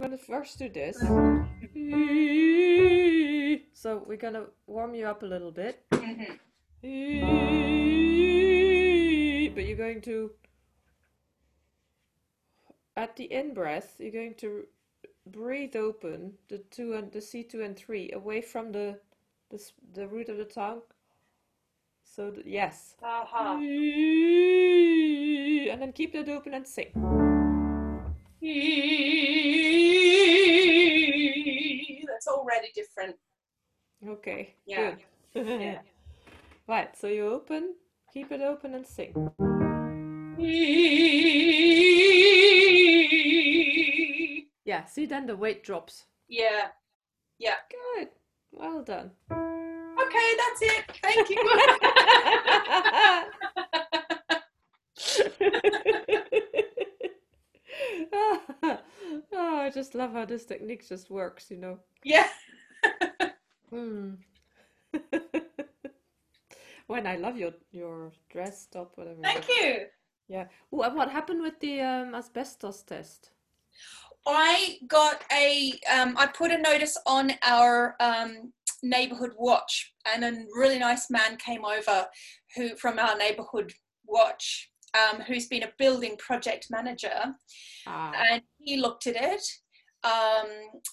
gonna first do this. Mm-hmm. So we're gonna warm you up a little bit. Mhm. But you're going to, at the in breath, you're going to breathe open the two and the C2 and 3 away from the the, the root of the tongue. So th- yes. Aha. And then keep that open and sing. Mm-hmm. That's already different. Okay, Yeah. good. Yeah. Right, so you open, keep it open and sing. Yeah, see then the weight drops. Yeah. Yeah. Good. Well done. Okay, that's it. Thank you. oh, I just love how this technique just works, you know. yeah. Hmm. When I love your your dress top, whatever. Thank you. Yeah. Ooh, and what happened with the um, asbestos test? I got a, um, I put a notice on our um, neighborhood watch, and a really nice man came over who from our neighborhood watch, um, who's been a building project manager, Ah, and he looked at it. Um,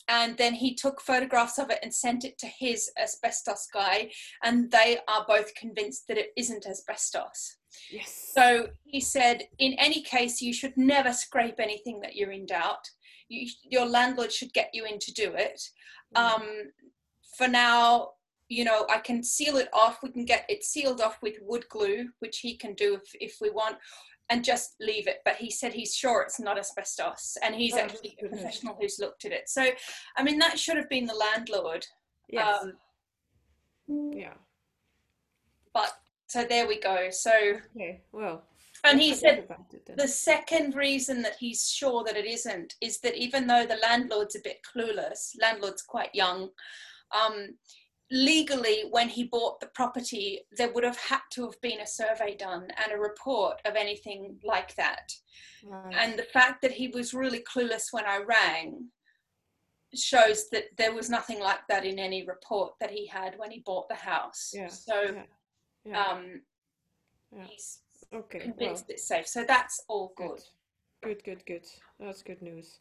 and then he took photographs of it and sent it to his asbestos guy, and they are both convinced that it isn't asbestos. yes. So he said, in any case, you should never scrape anything that you're in doubt. You, your landlord should get you in to do it. Mm. Um, for now, you know, I can seal it off. We can get it sealed off with wood glue, which he can do if, if we want, and just leave it. But he said he's sure it's not asbestos, and he's Oh, actually a professional who's looked at it. So, I mean, that should have been the landlord. Yes. Um, Yeah. but so there we go. So, Okay. Well, and he said about it then. The second reason that he's sure that it isn't is that even though the landlord's a bit clueless, landlord's quite young, um, legally, when he bought the property, there would have had to have been a survey done and a report of anything like that. Right. And the fact that he was really clueless when I rang shows that there was nothing like that in any report that he had when he bought the house. Yeah. So yeah. Yeah. um, he's Okay. Well, convinced it's safe. So that's all good. good. Good, good, good. That's good news.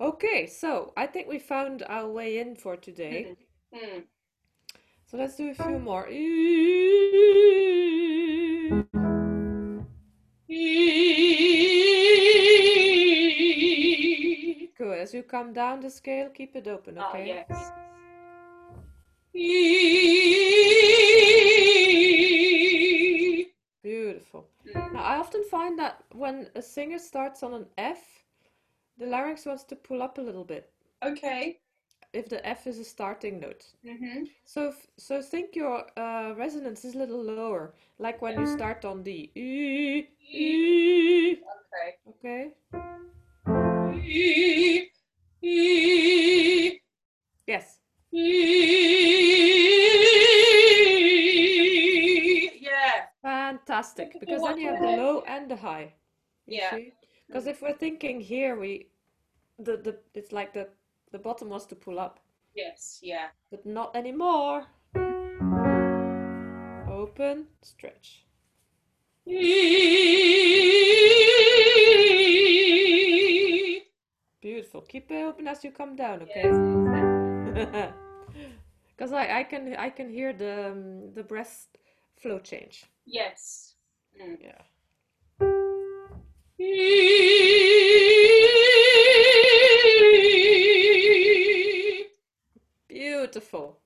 Okay, so I think we found our way in for today. Mm. So let's do a few more. Good. As you come down the scale, keep it open, Oh, okay? yes. Beautiful. Mm. Now, I often find that when a singer starts on an F, the larynx wants to pull up a little bit Okay. If the F is a starting note. hmm So, f- so think your uh, resonance is a little lower, like when you start on the E, E, Okay. okay? Yes. Yeah. Fantastic, because then you have the low and the high. Yeah. Because if we're thinking here, we, the the it's like the the bottom wants to pull up, Yes. Yeah. but not anymore. Open, stretch. Beautiful. Keep it open as you come down, okay? Yes. Because I, I can I can hear the um, the breath flow change. Yes. Mm. Yeah. Beautiful.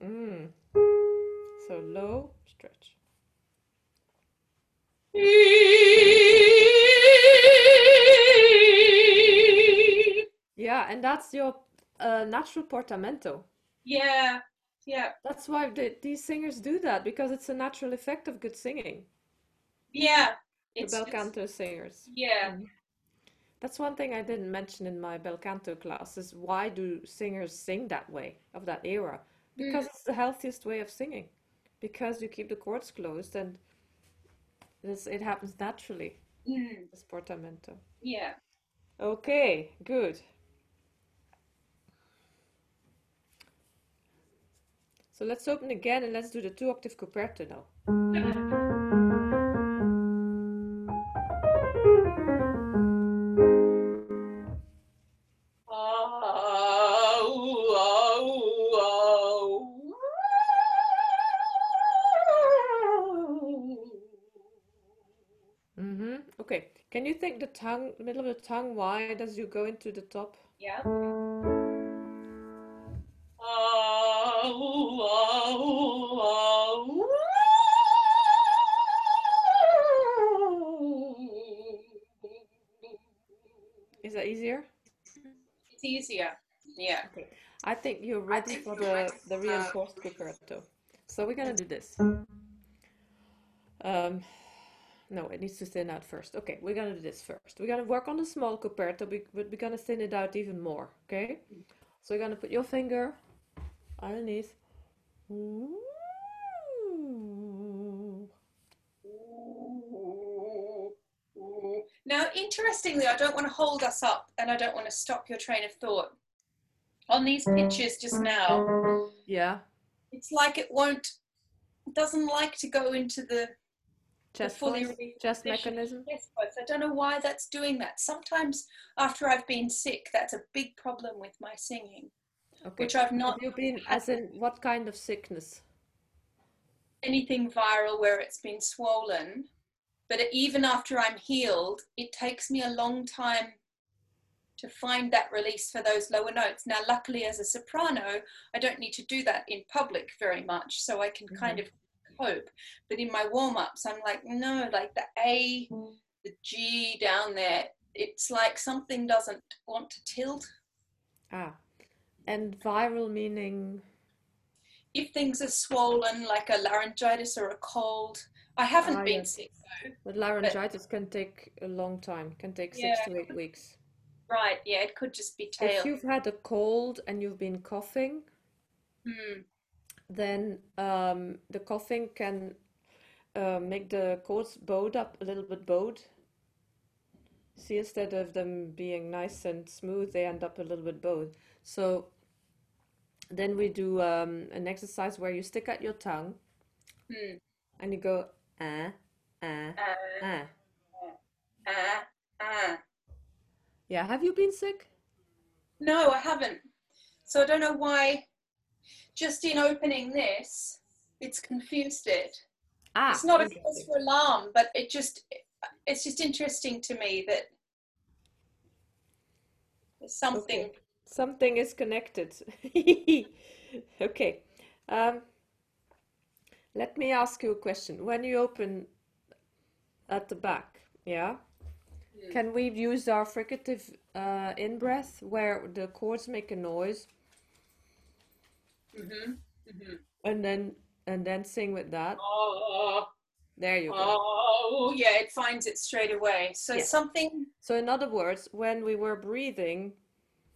Mm. So low, stretch. Yeah, and that's your uh, natural portamento. Yeah. Yeah. That's why the, these singers do that because it's a natural effect of good singing. Yeah. The It's, bel canto singers. yeah. Mm. That's one thing I didn't mention in my bel canto class is why do singers sing that way of that era? Because it's the healthiest way of singing. Because you keep the cords closed and this, it happens naturally, Mm. this portamento. Yeah. Okay, good. So let's open again and let's do the two octave coperto now. The tongue, the middle of the tongue wide as you go into the top? Yeah. Is that easier? It's easier. Yeah. Okay. I think you're ready for the, the reinforced vibrato. So we're gonna do this. Um, no, it needs to thin out first. Okay, we're gonna do this first. We're gonna work on the small coperto, but we're gonna thin it out even more. Okay? So you're gonna put your finger underneath. Now, interestingly, I don't want to hold us up and I don't want to stop your train of thought. On these pictures just now, Yeah, it's like it won't, doesn't like to go into the, chest fully voice, released chest position. mechanism. Yes, voice. I don't know why that's doing that. Sometimes after I've been sick, that's a big problem with my singing, Okay. which I've Have not you been, as in what kind of sickness? anything viral where it's been swollen. But even after I'm healed, it takes me a long time to find that release for those lower notes. Now, luckily, as a soprano, I don't need to do that in public very much, so I can kind mm-hmm. of cope. But in my warm ups, I'm like, no, like the A, the G down there, it's like something doesn't want to tilt. Ah, and viral meaning. If things are swollen, like a laryngitis or a cold, I haven't Ah, been yes. sick though. But laryngitis can take a long time, can take six to eight weeks. Right, yeah, it could just be tail. If you've had a cold and you've been coughing, Hmm. Then um, the coughing can uh, make the cords bowed up a little bit bowed. See, instead of them being nice and smooth, they end up a little bit bowed. So then we do um, an exercise where you stick out your tongue Hmm. and you go ah, ah, Uh, ah. uh, uh. Yeah, have you been sick? No, I haven't. So I don't know why. Just in opening this, it's confused it. Ah, It's not a cause for alarm, but it just it's just interesting to me that something. Okay. Something is connected. Okay. Um, let me ask you a question. When you open at the back, yeah, Hmm. can we use our fricative uh, in-breath where the cords make a noise hmm hmm and then and then sing with that? Oh, There you go. oh, yeah, it finds it straight away. So Yeah. something. So in other words, when we were breathing,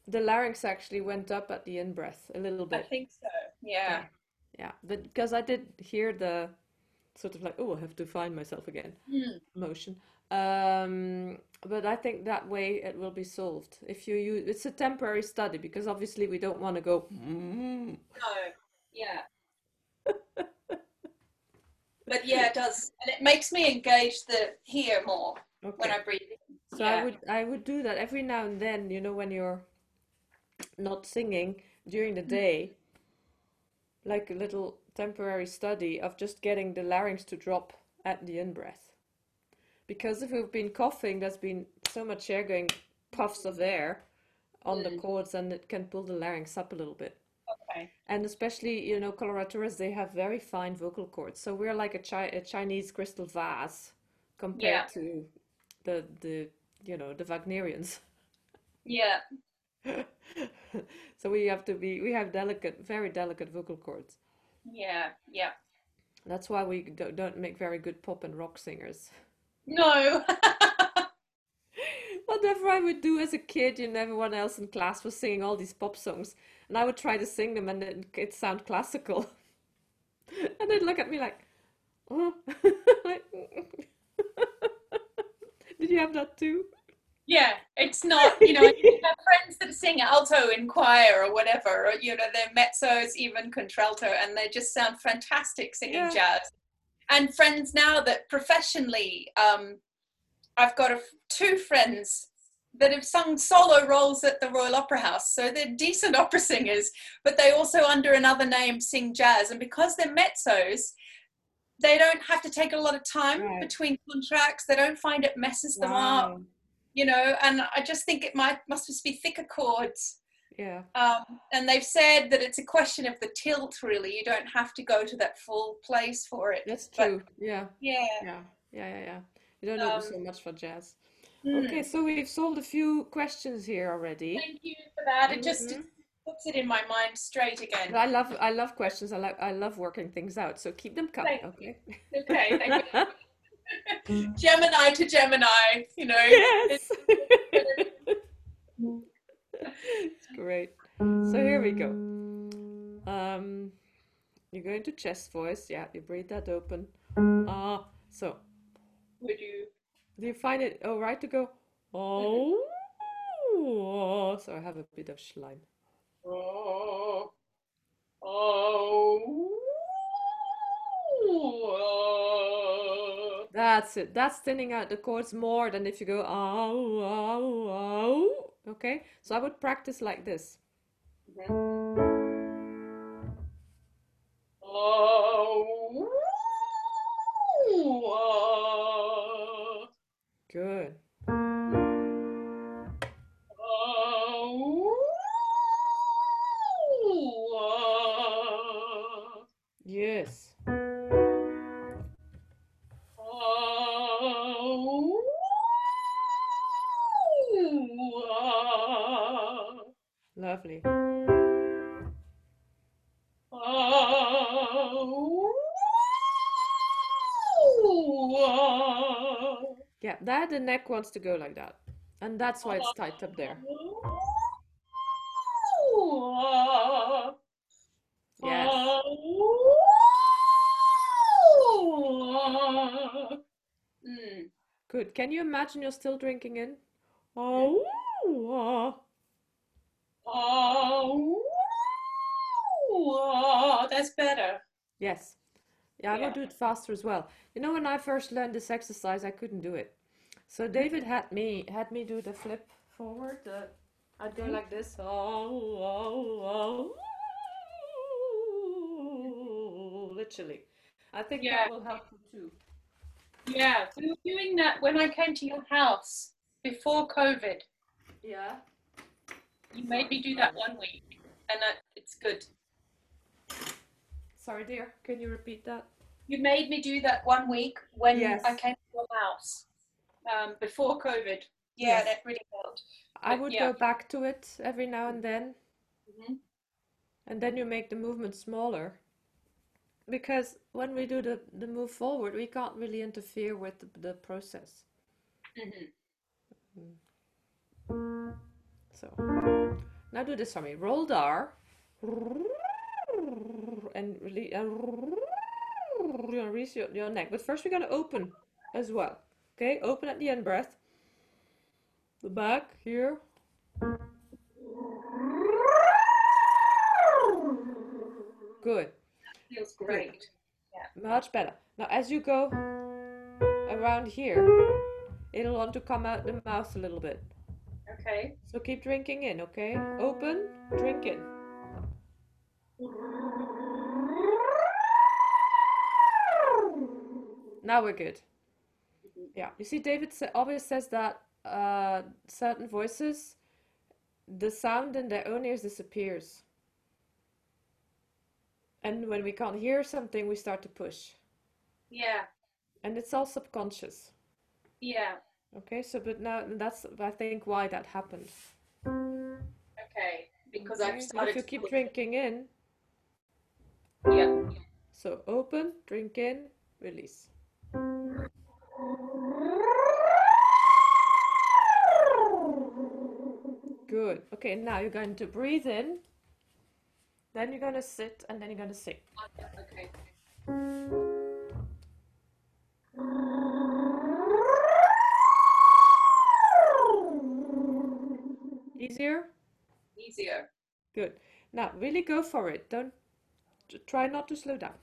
the larynx actually went up at the in-breath a little bit. I think so. Yeah. Yeah, but because I did hear the sort of like, oh, I have to find myself again Hmm. motion. Um, but I think that way it will be solved. If you use, it's a temporary study because obviously we don't want to go. "Mm." No. Yeah. but yeah, it does, and it makes me engage the here more when I breathe. in. So I would I would do that every now and then, you know, when you're not singing during the day, like a little temporary study of just getting the larynx to drop at the in-breath. Because if we've been coughing, there's been so much air going, puffs of air on the Mm. cords, and it can pull the larynx up a little bit. Okay. And especially, you know, coloratures, they have very fine vocal cords. So we're like a, chi a Chinese crystal vase compared Yeah. to the the you know the Wagnerians. Yeah. So we have to be we have delicate, very delicate vocal cords. Yeah. Yeah. That's why we don't make very good pop and rock singers. No. Whatever I would do as a kid, you know, everyone else in class was singing all these pop songs, and I would try to sing them, and it it sound classical, and they'd look at me like, "Oh, did you have that too?" Yeah, it's not, you know, you have friends that sing alto in choir or whatever, or, you know, they're mezzos, even contralto, and they just sound fantastic singing Yeah. jazz. And friends now that professionally, um, I've got a, two friends that have sung solo roles at the Royal Opera House. So they're decent opera singers, but they also, under another name, sing jazz. And because they're mezzos, they don't have to take a lot of time Right. between contracts. They don't find it messes them up you know and i just think it might must just be thicker cords Yeah. um, and they've said that it's a question of the tilt really you don't have to go to that full place for it That's true. Yeah. yeah Yeah. Yeah. Yeah. Yeah. You don't know Um, so much for jazz. Mm. Okay, so we've solved a few questions here already. thank you for that it just Mhm. puts it in my mind straight again I love I love questions. I like I love working things out. So keep them coming, Thank okay? okay thank you gemini to gemini you know Yes. Great. So here we go. Um, you go into chest voice. Yeah, you breathe that open. Ah, so would you do you find it all right to go? Oh, oh, so I have a bit of schleim. oh oh oh That's it. That's thinning out the cords more than if you go oh, oh, oh. Okay, so I would practice like this. Oh, wants to go like that. And that's why it's tight up there. Yes. Mm. Good. Can you imagine you're still drinking in? Oh. Oh, that's better. Yes. Yeah, I Yeah. will do it faster as well. You know, when I first learned this exercise, I couldn't do it. So David had me had me do the flip forward. The, I'd go like this. Oh, oh, oh. Literally. I think Yeah. that will help you too. Yeah, we were doing that when I came to your house before COVID. Yeah. You made me do that one week, and that, it's good. Sorry, dear. Can you repeat that? You made me do that one week when Yes. I came to your house um, before COVID. Yeah, Yes. that really helped. I But would yeah. go back to it every now and then. Mhm. And then you make the movement smaller. Because when we do the, the move forward, we can't really interfere with the, the process. Mhm. So now do this for me. Roll the R. And really release your, your neck. But first we're going to open as well. Okay, open at the end breath. The back here. Good. Feels great. Yeah. Much better. Now, as you go around here, it'll want to come out the mouth a little bit. Okay. So keep drinking in, okay? Open, drink in. Now we're good. Yeah, you see, David sa- always says that uh, certain voices, the sound in their own ears disappears. And when we can't hear something, we start to push. Yeah. And it's all subconscious. Yeah. Okay, so but now that's I think why that happened. Okay. Because Okay, I've started if you to keep drinking in, Yeah. so open, drink in, release. Good. Okay, now you're going to breathe in, then you're going to sit, and then you're going to sing. Okay. Easier? Easier. Good. Now, really go for it. Don't try not to slow down.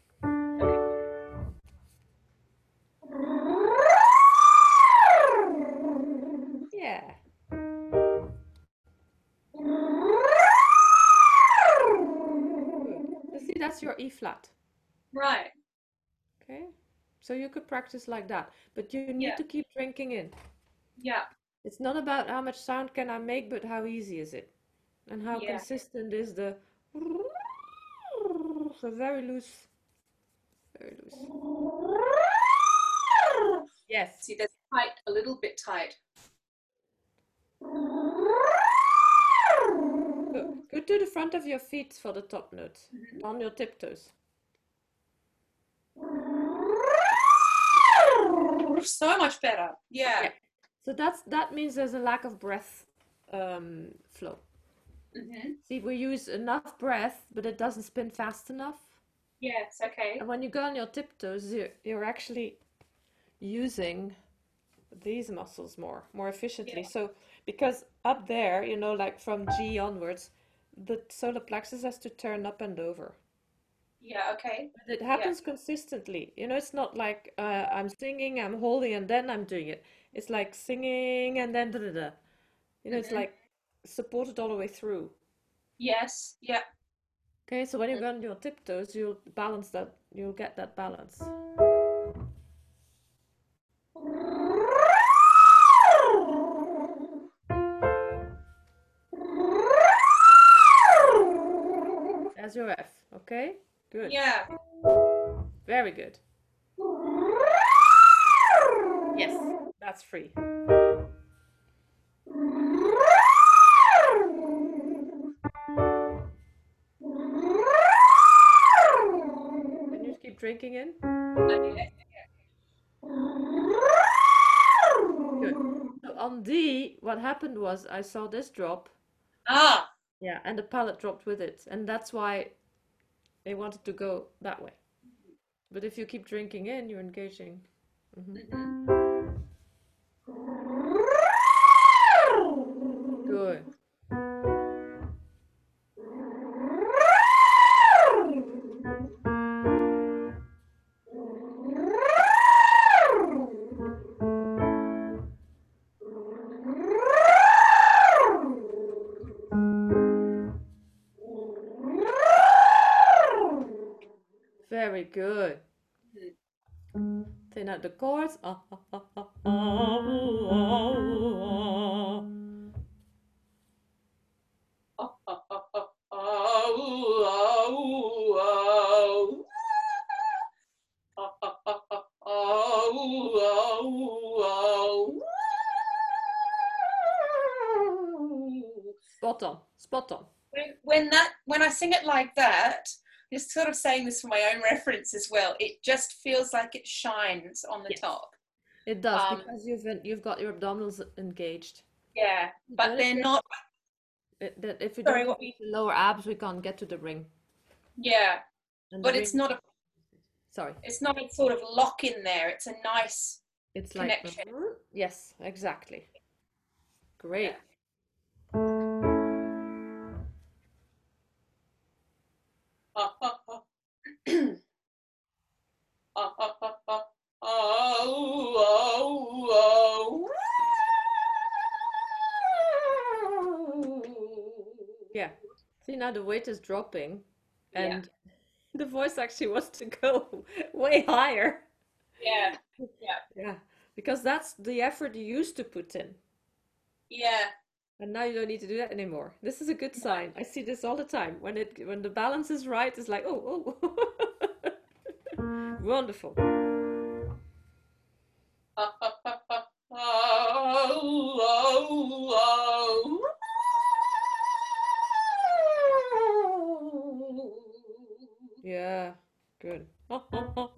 Your E flat. Right. Okay. So you could practice like that, but you need Yeah. to keep drinking in. Yeah. It's not about how much sound can I make, but how easy is it? And how Yeah. consistent is the so very loose. Very loose. Yes. See, that's tight, a little bit tight. Go, to the front of your feet for the top note. Mm-hmm. On your tiptoes. So much better. Yeah. Yeah. So that's that means there's a lack of breath um, flow. hmm See, we use enough breath, but it doesn't spin fast enough. Yes. Okay. And when you go on your tiptoes, you're, you're actually using these muscles more, more efficiently. Yeah. So, because up there, you know, like from G onwards, the solar plexus has to turn up and over. Yeah. Okay. But it happens consistently. You know, it's not like uh, I'm singing, I'm holding, and then I'm doing it. It's like singing and then da da da. You know, it's Mhm. like supported all the way through. Yes. Yeah. Okay, so when you go on your tiptoes, you'll balance that, you'll get that balance. As your F, okay? Good. Yeah. Very good. Yes, that's free. Can you keep drinking in? Good. So on D, what happened was I saw this drop, Ah. Yeah, and the palate dropped with it, and that's why they wanted to go that way. But if you keep drinking in, you're engaging. Mhm. Good. Very good. Thin out the cords. Ah, ah, ah, ah, ah, ooh, ah, ooh, ah. Oh, oh, oh, oh, oh, oh, oh. Oh, oh, oh, oh, oh, oh. Spot on. Spot on. When, when that when I sing it like that, just sort of saying this for my own reference as well, it just feels like it shines on the Yes. top. It does Um, because you've you've got your abdominals engaged. Yeah, but Don't they're not. It, that if we Sorry, don't the lower abs, we can't get to the ring. Yeah, And but it's ring- not a Sorry, it's not a sort of lock in there. It's a nice. it's like yes, exactly. Great. Oh, Yeah. See now the weight is dropping, Yeah. and the voice actually wants to go way higher. Yeah, Yeah, because that's the effort you used to put in. yeah, And now you don't need to do that anymore. This is a good sign. I see this all the time. When it when the balance is right, it's like, oh, oh. Wonderful. Yeah, good.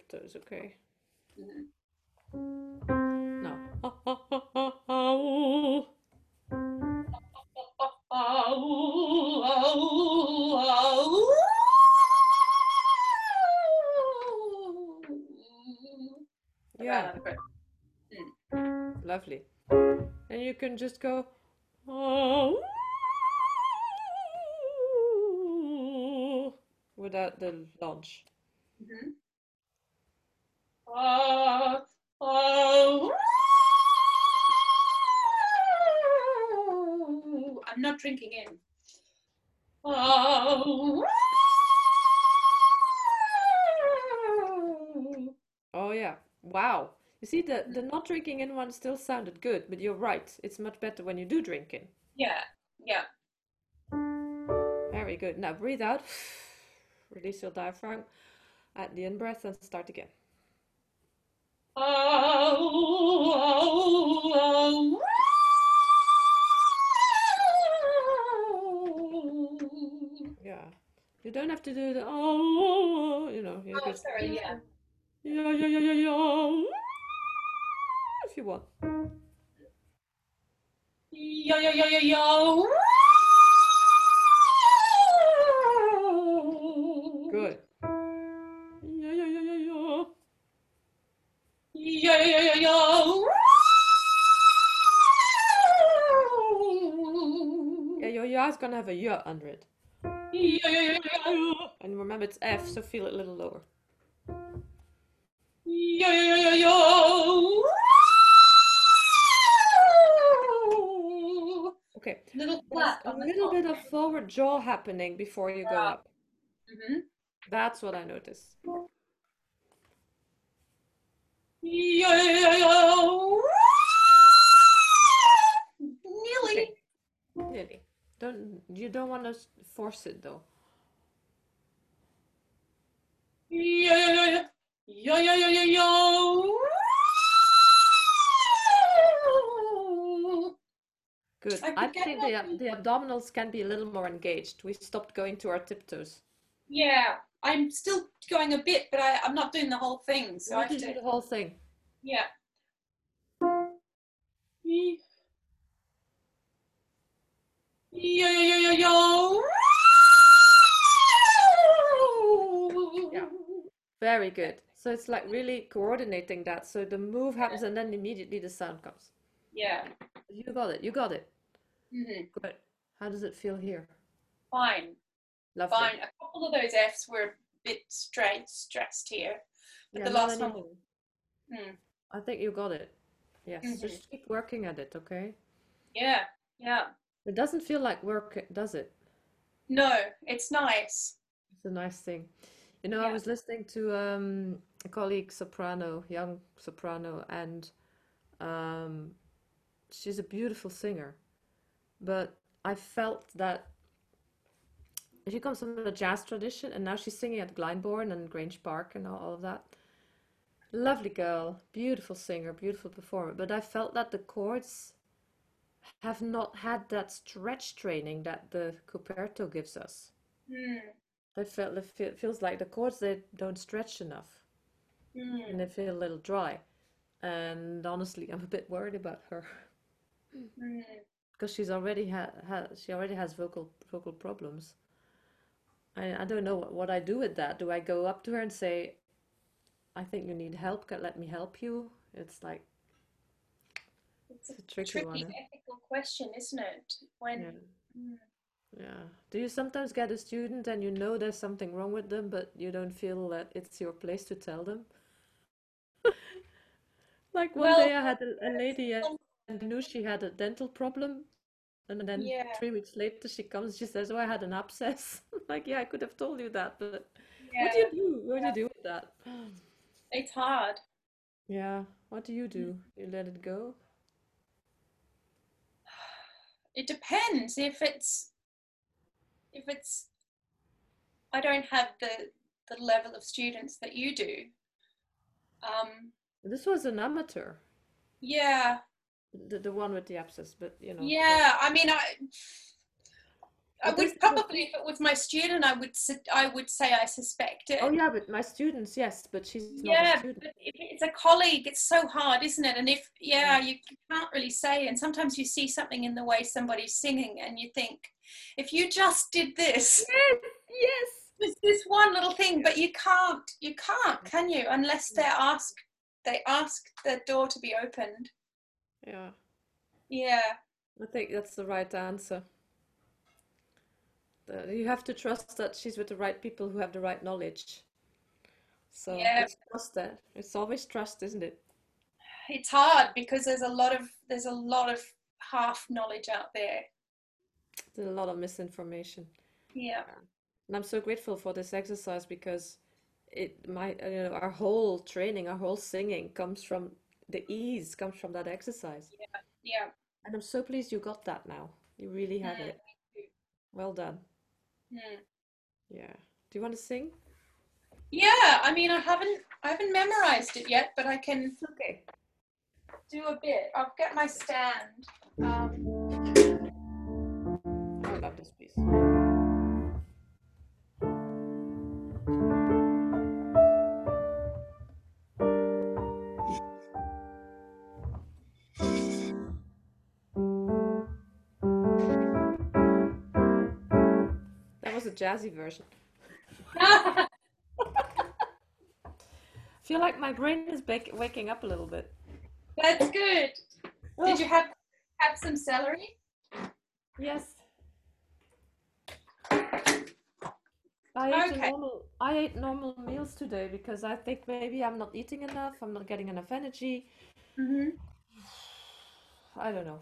go on your tiptoes, okay? Mhm. Now. Oh, Yeah, lovely. And you can just go without the launch. Mhm. The the not drinking in one still sounded good, but you're right. It's much better when you do drink in. Yeah, yeah. Very good. Now breathe out. Release your diaphragm at the in breath and start again. Yeah. You don't have to do the oh, you know, you Oh, just sorry, yeah. yeah, yeah, yeah, yeah, yeah. If you want. Yo, yo, yo, yo, yo. Good. Yeah, yeah, yeah, yeah, yeah. Yo, yo, yo, yo. Yeah, your ya is gonna have a ya under it. Yo, yo, yo, yo. And remember it's F, so feel it a little lower. Yo, yo, yo, yo, yo. Okay. Little clap a little bit of forward jaw happening before you go Yeah. up. Mhm. That's what I noticed. Yo. Nearly. Nearly. Don't you don't want to force it though. Yo, yo, yo. Yo, yo, yo, yo, yo. Good. I I think the the abdominals can be a little more engaged. We stopped going to our tiptoes. Yeah, I'm still going a bit, but I, I'm not doing the whole thing. So You I have to do the whole thing. yeah. Yo, yo, yo, yo, yo. Yeah. Very good. So it's like really coordinating that. So the move happens and then immediately the sound comes. Yeah. You got it. You got it. hmm Good. How does it feel here? Fine. Lovely. Fine. A couple of those Fs were a bit straight, stressed here. But Yeah, the last one-. Hmm. I think you got it. Yes, Mhm. just keep working at it, okay? Yeah. Yeah. It doesn't feel like work, does it? No, it's nice. It's a nice thing. You know, I was listening to um, a colleague soprano, young soprano, and um, she's a beautiful singer. But I felt that she comes from the jazz tradition, and now she's singing at Glyndebourne and Grange Park and all, all of that. Lovely girl, beautiful singer, beautiful performer. But I felt that the cords have not had that stretch training that the coperto gives us. I felt it feels like the cords they don't stretch enough Hmm. and they feel a little dry. And honestly, I'm a bit worried about her. because she's already had ha she already has vocal vocal problems. I I don't know what, what I do with that. Do I go up to her and say, "I think you need help. Let me help you?" It's like It's it's a tricky one. tricky huh? ethical question, isn't it? When Yeah. Hmm. Yeah. Do you sometimes get a student and you know there's something wrong with them, but you don't feel that it's your place to tell them? Like one Well, day I had a, a lady I knew she had a dental problem, and then yeah, three weeks later she comes, she says, "Oh, I had an abscess." Like, yeah, I could have told you that, but what do you do? What do you do with that? it's hard. Yeah, what do you do? You let it go? It depends if it's if it's I don't have the the level of students that you do. Um, This was an amateur, yeah, the, the one with the abscess, but you know, yeah. I mean, I I But would this is the- probably, if it was my student, I would su- I would say I suspect it. Oh yeah, but my students, yes, but she's yeah, but if it's a colleague, it's so hard, isn't it? And if yeah, you can't really say. And sometimes you see something in the way somebody's singing, and you think, if you just did this, Yes, yes. this this one little thing, but you can't, you can't, mm. can you? Unless mm. they ask, they ask the door to be opened. Yeah, Yeah, I think that's the right answer. The- you have to trust that she's with the right people who have the right knowledge. So Yeah. it's trust that. It's always trust, isn't it? it's hard because there's a lot of there's a lot of half knowledge out there. There's a lot of misinformation. Yeah, And I'm so grateful for this exercise because it my you know our whole training, our whole singing comes from the ease comes from that exercise. yeah. And I'm so pleased you got that now. You really have Mm. it. Well done. Hmm. Yeah. Do you want to sing? Yeah, I mean, I haven't I haven't memorized it yet, but I can Okay. do a bit. I'll get my stand. Um, jazzy version. I feel like my brain is bak- waking up a little bit. That's good. Did you have have some celery? Yes. I ate Okay. normal, I ate normal meals today because I think maybe I'm not eating enough, I'm not getting enough energy. Mm-hmm. I don't know.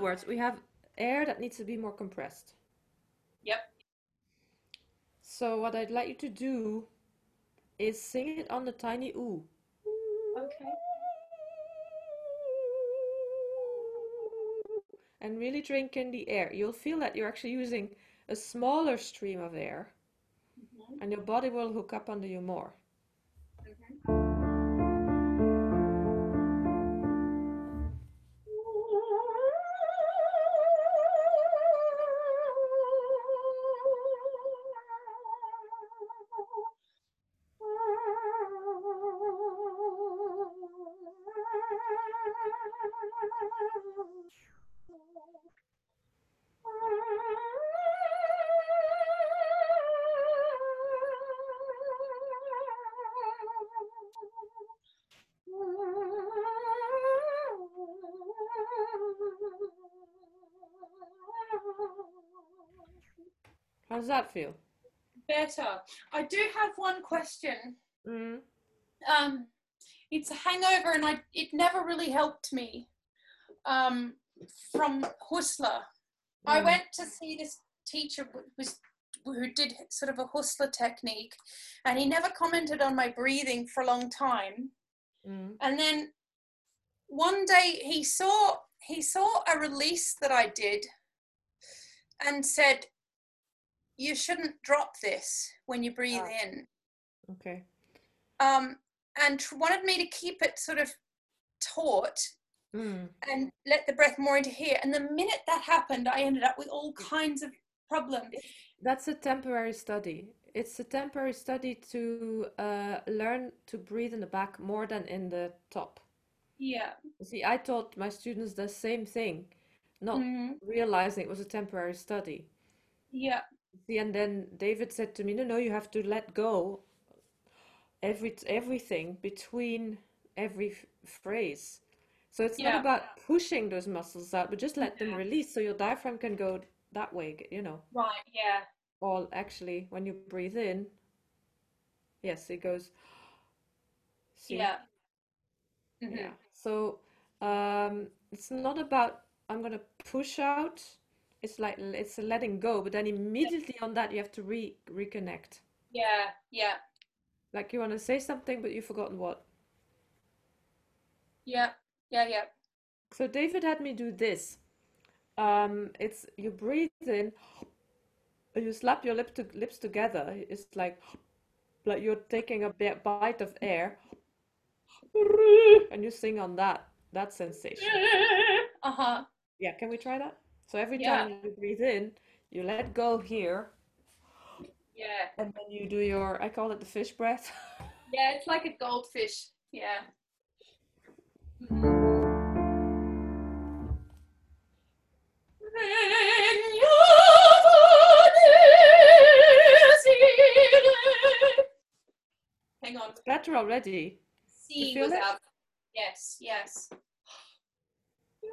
Words, we have air that needs to be more compressed. Yep. So what I'd like you to do is sing it on the tiny oo. Okay. And really drink in the air. You'll feel that you're actually using a smaller stream of air, mm-hmm. and your body will hook up under you more. That feel? Better. I do have one question. Mm. Um, it's a hangover, and I it never really helped me. Um, from Hustler, I Mm. went to see this teacher who was who did sort of a Hustler technique, and he never commented on my breathing for a long time. Mm. And then one day he saw he saw a release that I did and said, "You shouldn't drop this when you breathe Ah. in." Okay. Um, and tr- wanted me to keep it sort of taut Mm. and let the breath more into here. And the minute that happened, I ended up with all kinds of problems. That's a temporary study. It's a temporary study to uh, learn to breathe in the back more than in the top. Yeah. See, I taught my students the same thing, not Mhm. realizing it was a temporary study. Yeah. See, and then David said to me, "No, no, you have to let go every everything between every f- phrase. So it's not about pushing those muscles out, but just let them release so your diaphragm can go that way, you know. Right. Yeah. Or actually, when you breathe in, yes, it goes. See? Yeah. Mhm. Yeah. So um, it's not about I'm gonna push out. It's like it's a letting go, but then immediately on that you have to re reconnect. Yeah. Yeah. Like you want to say something, but you've forgotten what. Yeah. Yeah. Yeah. So David had me do this. Um, it's you breathe in, you slap your lip to, lips together. It's like like you're taking a bit bite of air, and you sing on that that sensation. Uh huh. Yeah, can we try that? So every Yeah. time you breathe in, you let go here, Yeah. and then you do your, I call it the fish breath. Yeah. It's like a goldfish. Yeah. Hang on. It's Better already. C was it? out. Yes. Yes.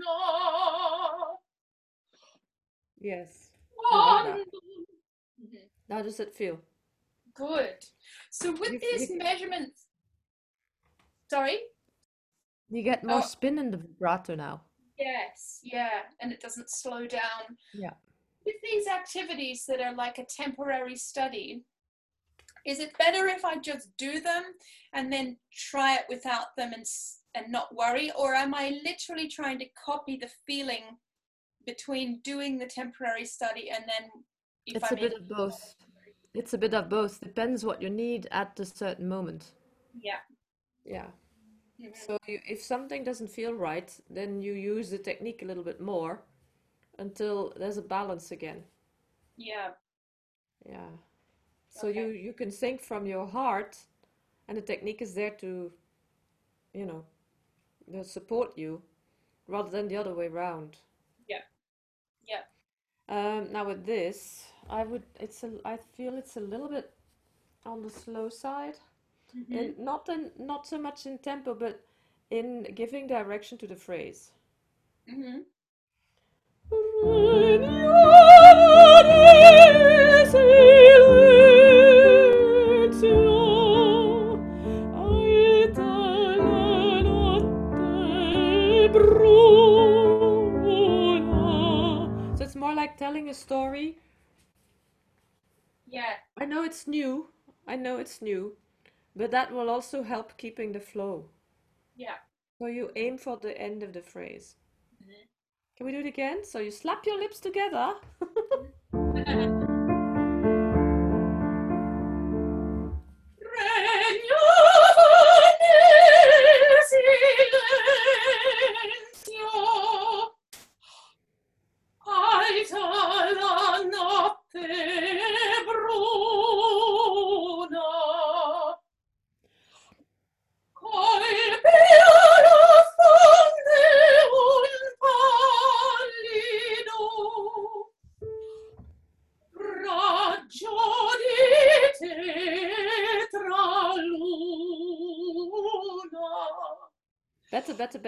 luna Yes. I love that. Mhm. How does it feel? Good. So with You- these you- measurements, sorry. You get more Oh. spin in the vibrato now. Yes, yeah, and it doesn't slow down. Yeah. With these activities that are like a temporary study, is it better if I just do them and then try it without them and and not worry, or am I literally trying to copy the feeling between doing the temporary study and then if It's I'm a bit of both. It's a bit of both. Depends what you need at the certain moment. yeah. Yeah. Mhm. So you, if something doesn't feel right, then you use the technique a little bit more until there's a balance again. Yeah. Yeah. So you Okay. you can sing from your heart, and the technique is there to, you know, support you, rather than the other way around. Yeah. Yeah. Um, now with this, I would it's a I feel it's a little bit on the slow side, Mhm. and not in not so much in tempo, but in giving direction to the phrase. Mhm. So telling a story. Yeah. I know it's new, I know it's new, but that will also help keeping the flow. Yeah. So you aim for the end of the phrase. Mhm. Can we do it again? So you slap your lips together.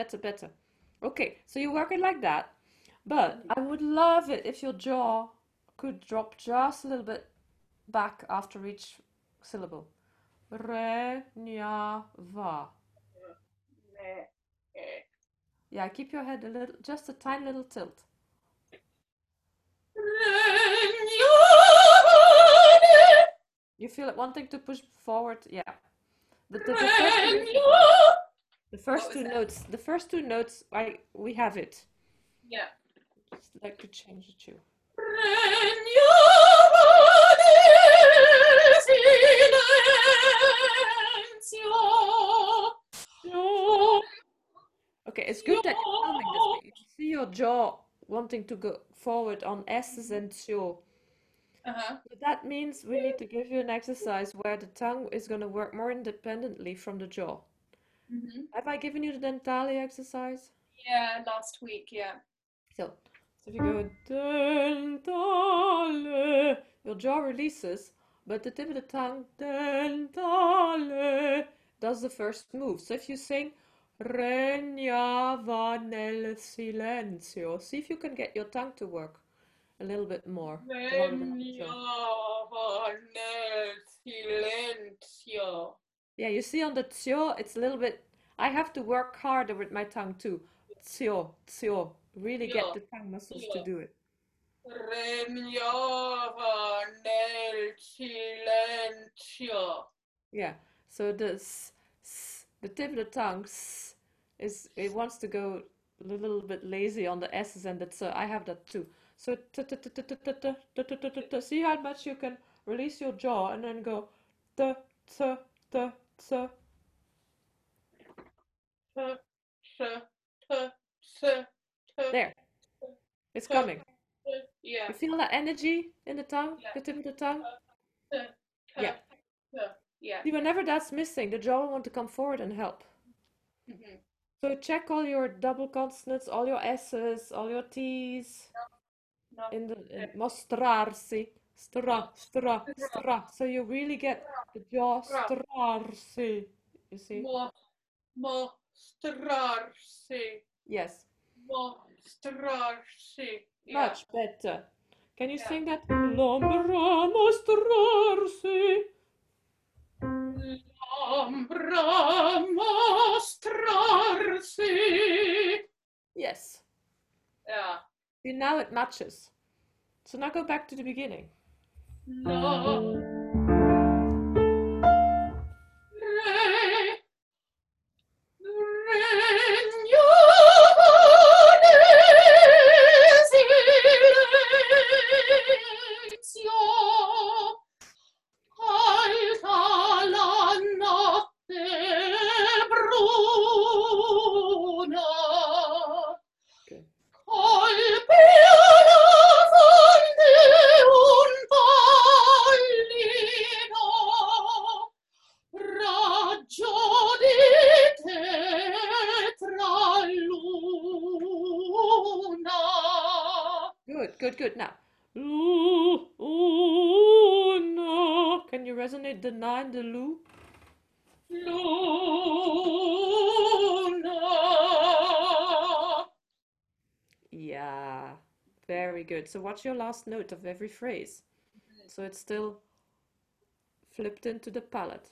Better, better. Okay, so you work it like that. But I would love it if your jaw could drop just a little bit back after each syllable. Re, nya, va. Yeah, keep your head a little, just a tiny little tilt. You feel it wanting to push forward? Yeah. The, the, the the first two that? notes, the first two notes, I we have it. Yeah. Just like to change it too. Okay, it's good that you're filming this, but you can see your jaw wanting to go forward on S's and sio. Uh-huh. So that means we need to give you an exercise where the tongue is going to work more independently from the jaw. Hmm Have I given you the dentale exercise? Yeah, last week, yeah. So, so if you go dentale, your jaw releases, but the tip of the tongue, dentale, does the first move. So if you sing regnava nel silenzio, see if you can get your tongue to work a little bit more. the jaw. silencio. Yeah, you see on the tio, it's a little bit, I have to work harder with my tongue too. Tio, tio, really get the tongue muscles to do it. Yeah, so the the tip of the tongue s, is it wants to go a little bit lazy on the s's and that's I have that too. So see how much you can release your jaw and then go t. T, t, t, t, There. It's coming. Yeah. You feel that energy in the tongue, Yeah. the tip of the tongue? T, Yeah. Yeah. See, whenever that's missing, the jaw will want to come forward and help. hmm So check all your double consonants, all your S's, all your T's No. in the in mostrarsi, stra, stra, stra. So you really get the jaw strarsi. You see? Mo, mostrarsi. Yes, Mostrarsi. Yeah. much better. Can you Yeah. sing that? L'ombra mostrarsi. L'ombra mostrarsi. Yes. Yeah. See, now it matches. So now go back to the beginning. No. What's your last note of every phrase? So it's still flipped into the palate.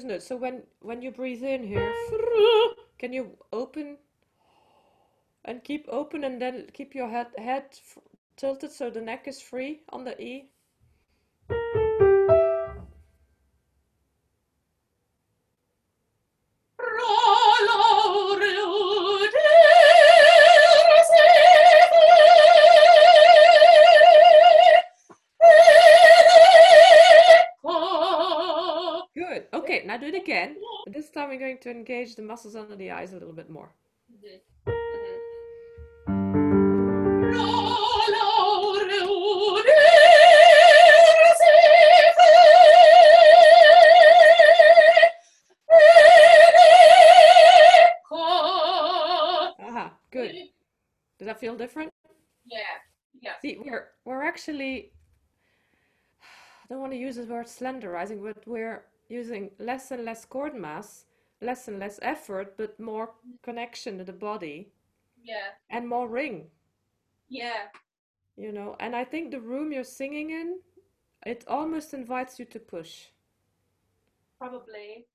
Gonna it? So when when you breathe in here, can you open and keep open and then keep your head head tilted so the neck is free on the E? To engage the muscles under the eyes a little bit more. Aha, good. Does that feel different? Yeah, yeah. See, we're we're actually I don't want to use the word slenderizing, but we're using less and less cord mass, less and less effort, but more connection to the body Yeah, and more ring, yeah, you know. And I think the room you're singing in, it almost invites you to push. probably.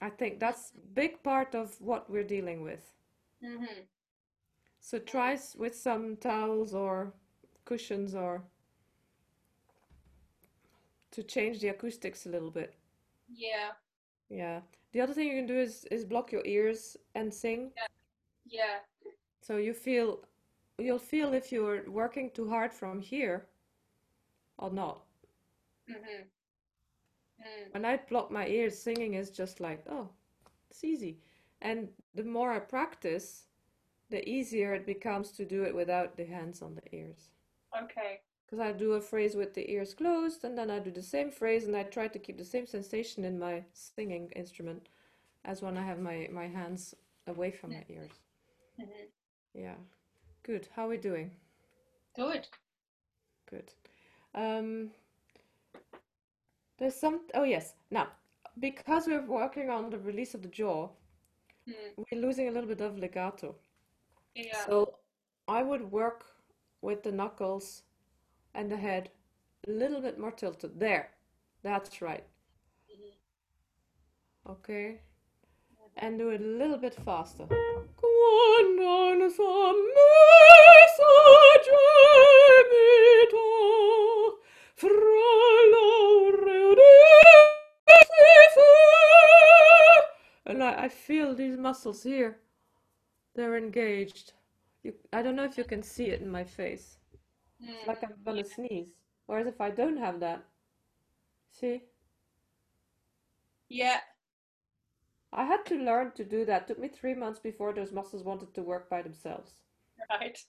I think that's big part of what we're dealing with. hmm So try with some towels or cushions or to change the acoustics a little bit. Yeah, Yeah. The other thing you can do is is block your ears and sing. yeah, So you feel you'll feel if you're working too hard from here or not. hmm Mm. When I block my ears, singing is just like, oh, it's easy. And the more I practice, the easier it becomes to do it without the hands on the ears. Okay. Because I do a phrase with the ears closed, and then I do the same phrase, and I try to keep the same sensation in my singing instrument as when I have my, my hands away from my ears. hmm Yeah. Good. How are we doing? Good. Good. Um, there's some, oh yes. Now, because we're working on the release of the jaw, Mm. we're losing a little bit of legato. Yeah. So I would work with the knuckles and the head a little bit more tilted. There. That's right. Okay. And do it a little bit faster. And I, I feel these muscles here. They're engaged. You, I don't know if you can see it in my face. It's Mm. like I'm gonna sneeze. Whereas if I don't have that, see? Yeah. I had to learn to do that. Took me three months before those muscles wanted to work by themselves. Right.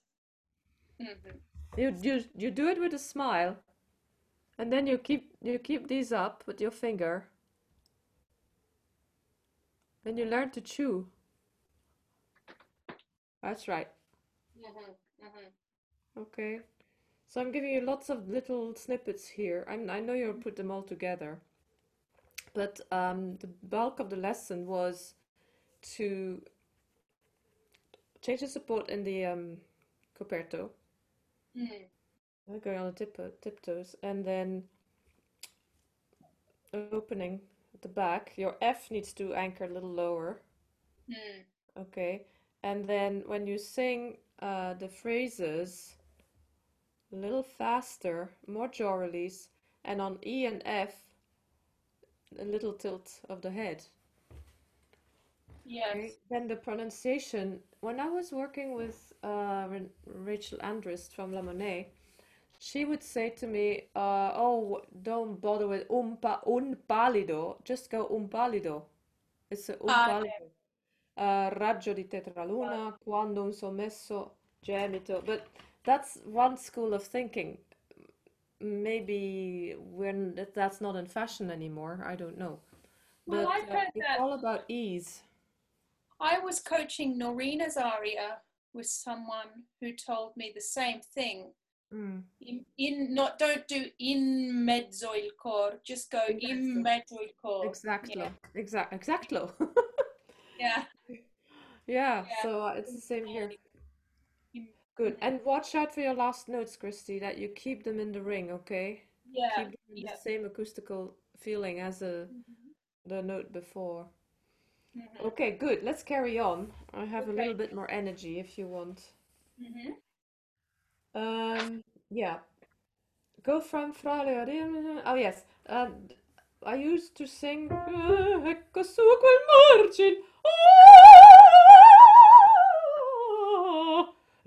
hmm You you you do it with a smile, and then you keep you keep these up with your finger, and you learn to chew. That's right. hmm hmm Okay. So I'm giving you lots of little snippets here. I'm, I know you'll put them all together. But um, the bulk of the lesson was to change the support in the um, coperto, Mm. going on the tip, tiptoes, and then opening at the back. Your F needs to anchor a little lower. Mm. Okay. And then when you sing uh, the phrases little faster, more jaw release, and on E and F, a little tilt of the head. Yes. Okay. Then the pronunciation. When I was working with uh, Rachel Andrist from La Monnaie, she would say to me, uh, "Oh, don't bother with un, pa un palido. Just go un palido. It's a un Ah, palido. Uh, raggio di tetraluna, quando un sommesso gemito." But that's one school of thinking. Maybe when that's not in fashion anymore. I don't know. Well, But I've uh, heard it's that. all about ease. I was coaching Norina's aria with someone who told me the same thing. Mm. In, in not don't do in mezzo il cor, just go in Exactly. mezzo il cor. Exactly. Exact. Exactly. Yeah. Yeah. Yeah. So uh, it's the same here. Good. And watch out for your last notes, Christy, that you keep them in the ring, okay? Yeah. Keep them in yeah. the same acoustical feeling as the the note before. Mhm. Okay, good. Let's carry on. I have a little bit more energy if you want. Mhm. Um, yeah. Go from Fra Leonina. Oh, yes. Um, I used to sing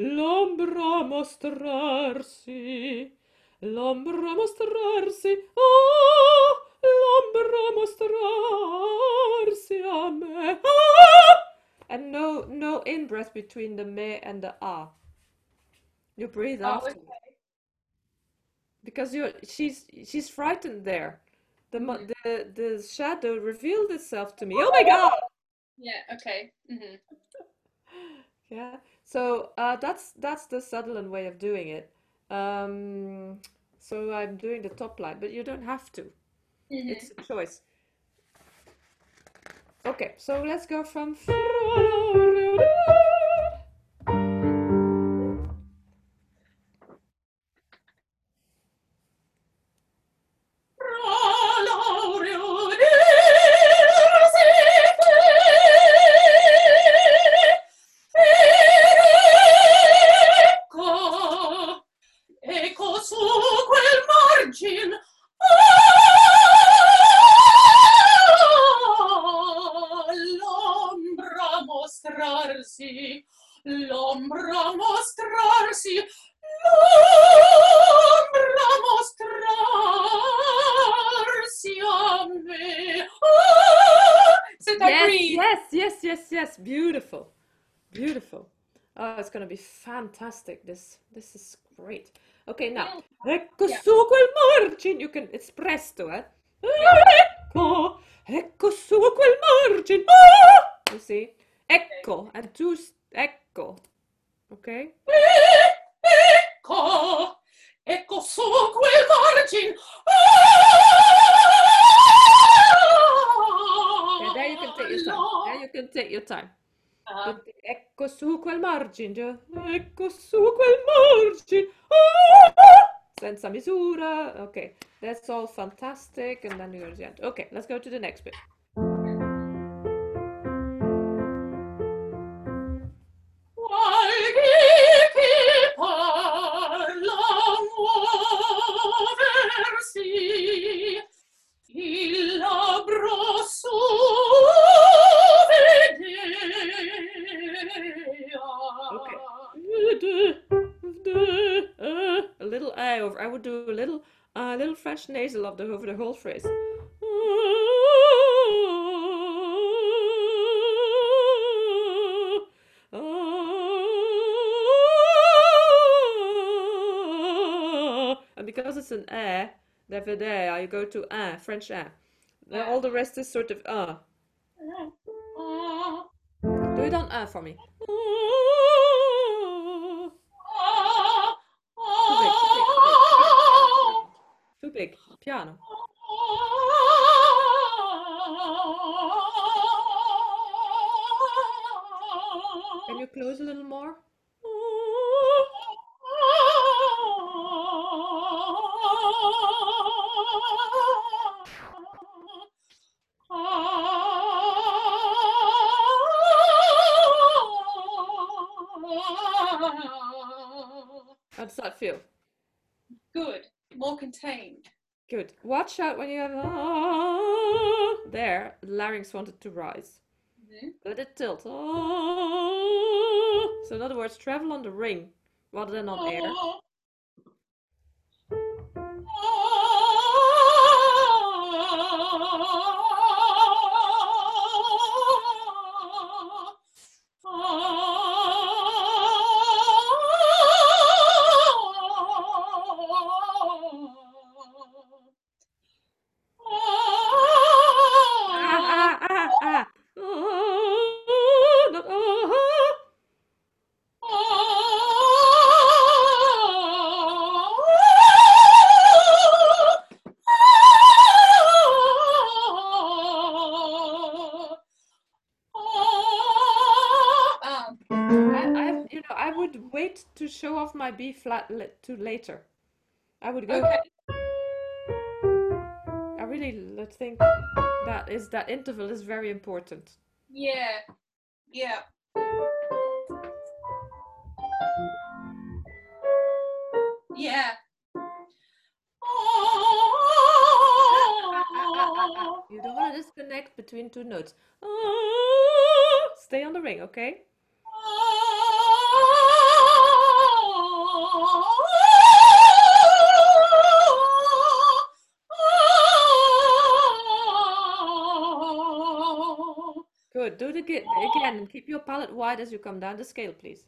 l'ombra mostrarsi, l'ombra mostrarsi, oh, l'ombra mostrarsi a me. Ah! And no, no in breath between the me and the ah. You breathe oh, out. Okay. Because you, she's, she's frightened there. The, the, the shadow revealed itself to me. Oh, oh my oh, god! Yeah. Okay. Mm -hmm. yeah. So uh, that's that's the Sutherland way of doing it. Um, so I'm doing the top line, but you don't have to. hmm It's a choice. Okay, so let's go from. Yes, yes, yes, yes. Beautiful, beautiful. Oh, it's gonna be fantastic. This this is great. Okay, now. Ecco su quel margine. You can. It's presto, eh? Ecco, ecco su quel margine. Ah! You see? Ecco and two. Ecco. Okay. Ecco, ecco su quel margine. Yeah, there you can take your time. There you can take your time. Uh, But ecco su quel margine, ecco su quel margine, ah! senza misura. Okay, that's all fantastic. And then you go to the end. Okay, let's go to the next bit. Nasal of the over the whole phrase. And because it's an eh, the vedea, you go to ah, French ah. Then All the rest is sort of ah. Ah, Do it on ah for me. Big. Piano. Can you close a little more? How does that feel? good. More contained. Good. Watch out when you have ah, there. Larynx wanted to rise. Mhm. Let it tilt. Ah. So in other words, travel on the ring rather than on air. My B flat to later. I would go. okay. I really think that is that interval is very important. Yeah. Yeah. Yeah. You don't want to disconnect between two notes. Stay on the ring, okay? Keep wide as you come down the scale, please.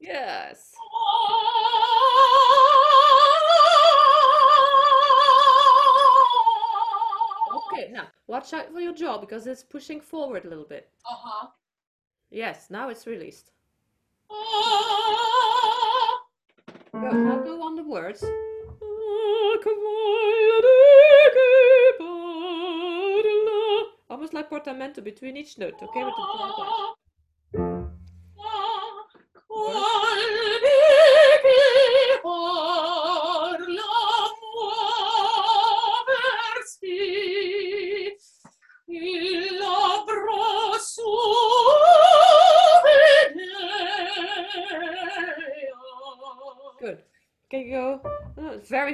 Yes. Okay, now watch out for your jaw because it's pushing forward a little bit. Uh-huh. Yes, now it's released. Words. Almost like portamento between each note, okay? With the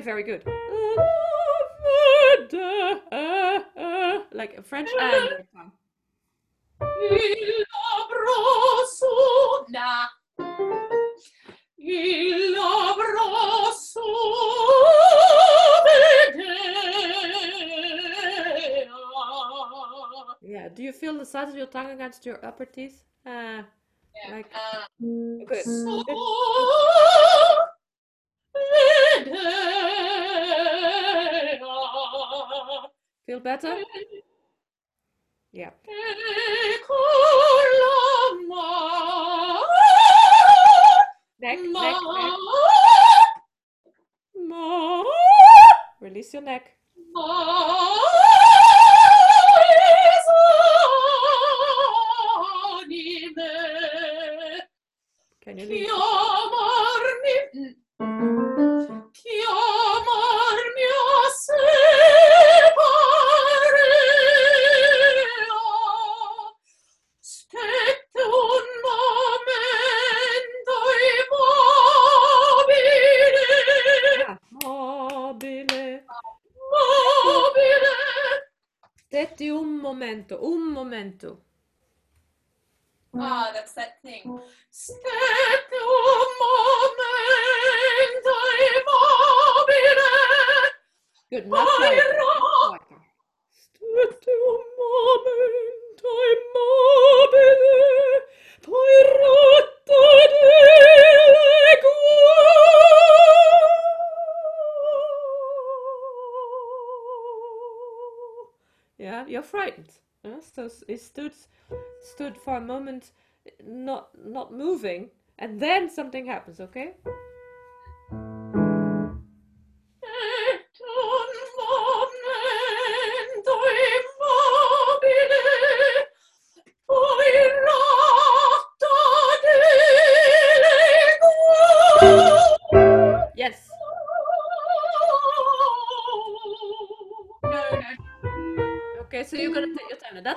very, good. Like a French and. Il avrò Nah. Il avrò. Yeah. Do you feel the size of your tongue against your upper teeth? Uh, Yeah. like Uh, good. So Good. Feel better? Yeah. Neck, neck, neck. Release your neck. Can you leave? Stetti un er momento, un momento. ah, that's that thing. stette un er momento immobile Good, not quieter, Paira. not quieter. Stetti un momento immobile, Yeah, you're frightened. Huh? So he stood stood for a moment, not not moving, and then something happens. Okay?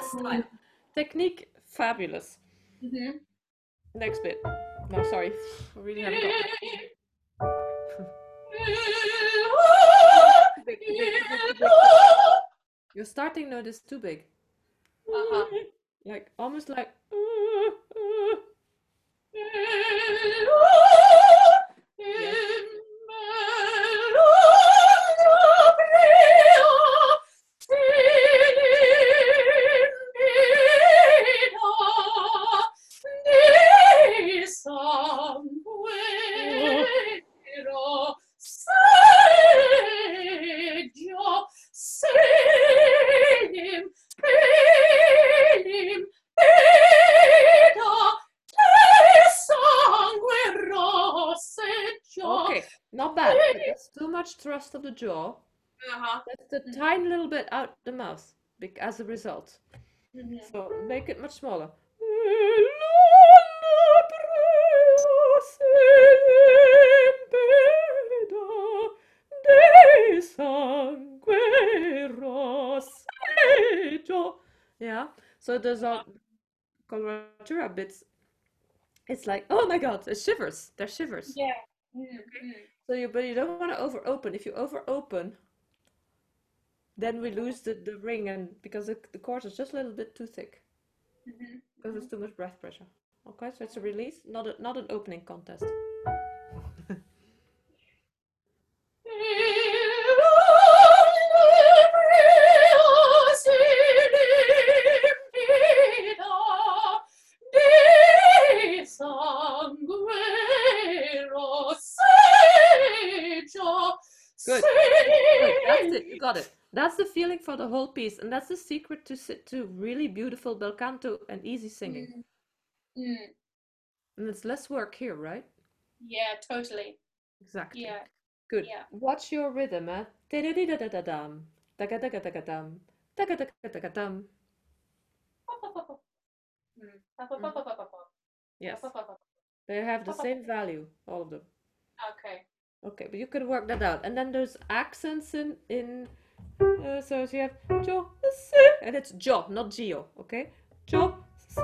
Style. Technique, fabulous. Mhm. Next bit. No, sorry. I really haven't got big, big, too big, too big. Your starting note is too big. Uh-huh. Like almost like as a result. Mhm. So make it much smaller. Yeah, so those are coloratura bits. It's like, oh my god, it shivers. They're shivers. Yeah. Mm, mm. So you, but you don't want to over open. If you over open, then we lose the, the ring, and because the, the cords is just a little bit too thick, Mhm. because it's too much breath pressure. Okay, so it's a release, not a, not an opening contest. That's the feeling for the whole piece, and that's the secret to to really beautiful bel canto and easy singing. Mm, mm, And it's less work here, right? yeah, totally. Exactly. Yeah, Good. yeah. Watch your rhythm, eh? Da-da-dee-da-da-da-dum. Da-ga-da-ga-da-ga-dum. Da-ga-da-ga-da-ga-dum. Mm. Yes, they have the same value, all of them. Okay. Okay, but you can work that out. And then there's accents in in uh, so you have jo and it's jo, not geo, okay? Jo se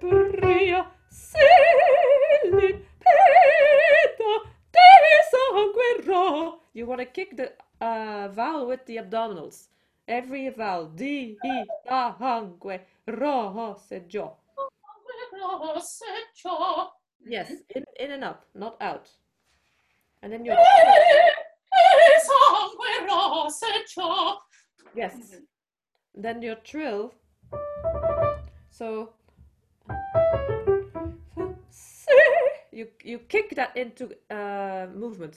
pria se li peta de sangue ro. You want to kick the uh, vowel with the abdominals. Every vowel. Di, i, da, hangue, ro, se, jo. Yes, in, in and up, not out. And then you yes. Mhm. Then your trill. So you you kick that into uh movement.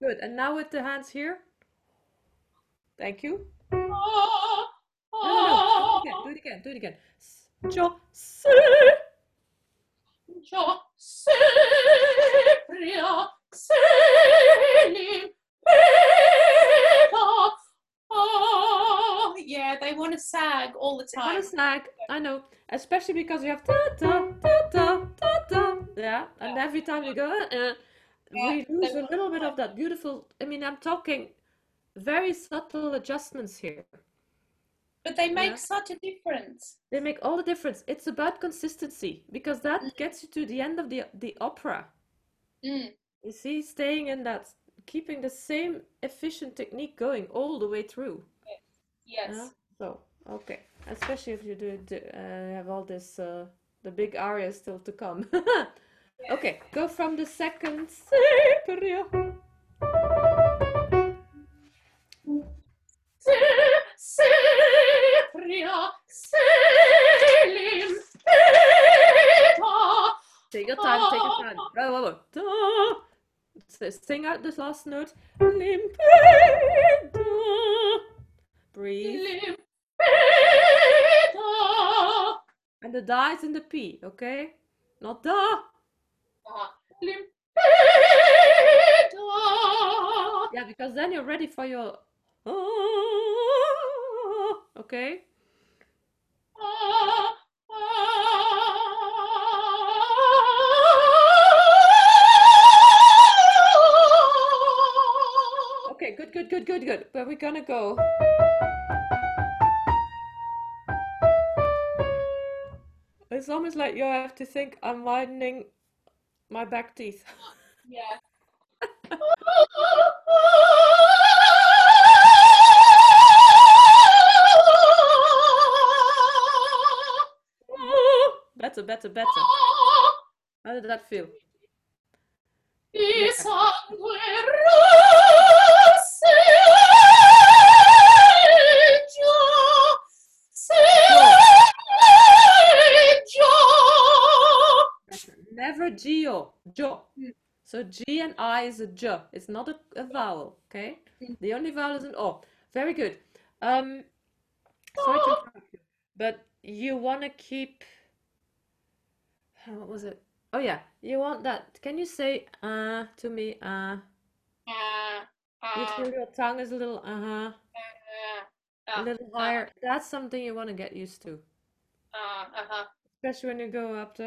Good. And now with the hands here. Thank you. No, no, no. Do it again. Do it again. Do it again. S- Jo, se. Yeah, they want to sag all the Kind want to snag. I know. Especially because you have ta ta ta ta ta ta. Yeah. And every time you go, uh, we lose a little bit of that beautiful. I mean, I'm talking very subtle adjustments here. But they make Yeah. such a difference. They make all the difference. It's about consistency because that Mm. gets you to the end of the the opera. Mm. You see, staying in that, keeping the same efficient technique going all the way through. Yes. Yeah. So, okay. Especially if you do, do uh, have all this, uh, the big aria still to come. Okay, go from the second. Take your time, take your time. Ah. Bravo, bravo. Da. S- Sing out this last note. Breathe. And the da is in the P, okay? Not da. Yeah, because then you're ready for your. Ah, okay? Okay, good, good, good, good, good. Where we gonna go? It's almost like you have to think I'm widening my back teeth. Yeah. Better, better, better. How did that feel? Di sangue rosseggio, Better. Never geo, jo. Mm. So G and I is a j. It's not a, a vowel, okay? Mm. The only vowel is an o. Very good. Um, sorry to interrupt you, but you want to keep. Uh, What was it? Oh yeah, you want that. Can you say uh to me? Uh, Uh, you uh, feel your tongue is a little uh, a uh, little uh, higher. That's something you want to get used to. uh, uh-huh. Especially when you go up to.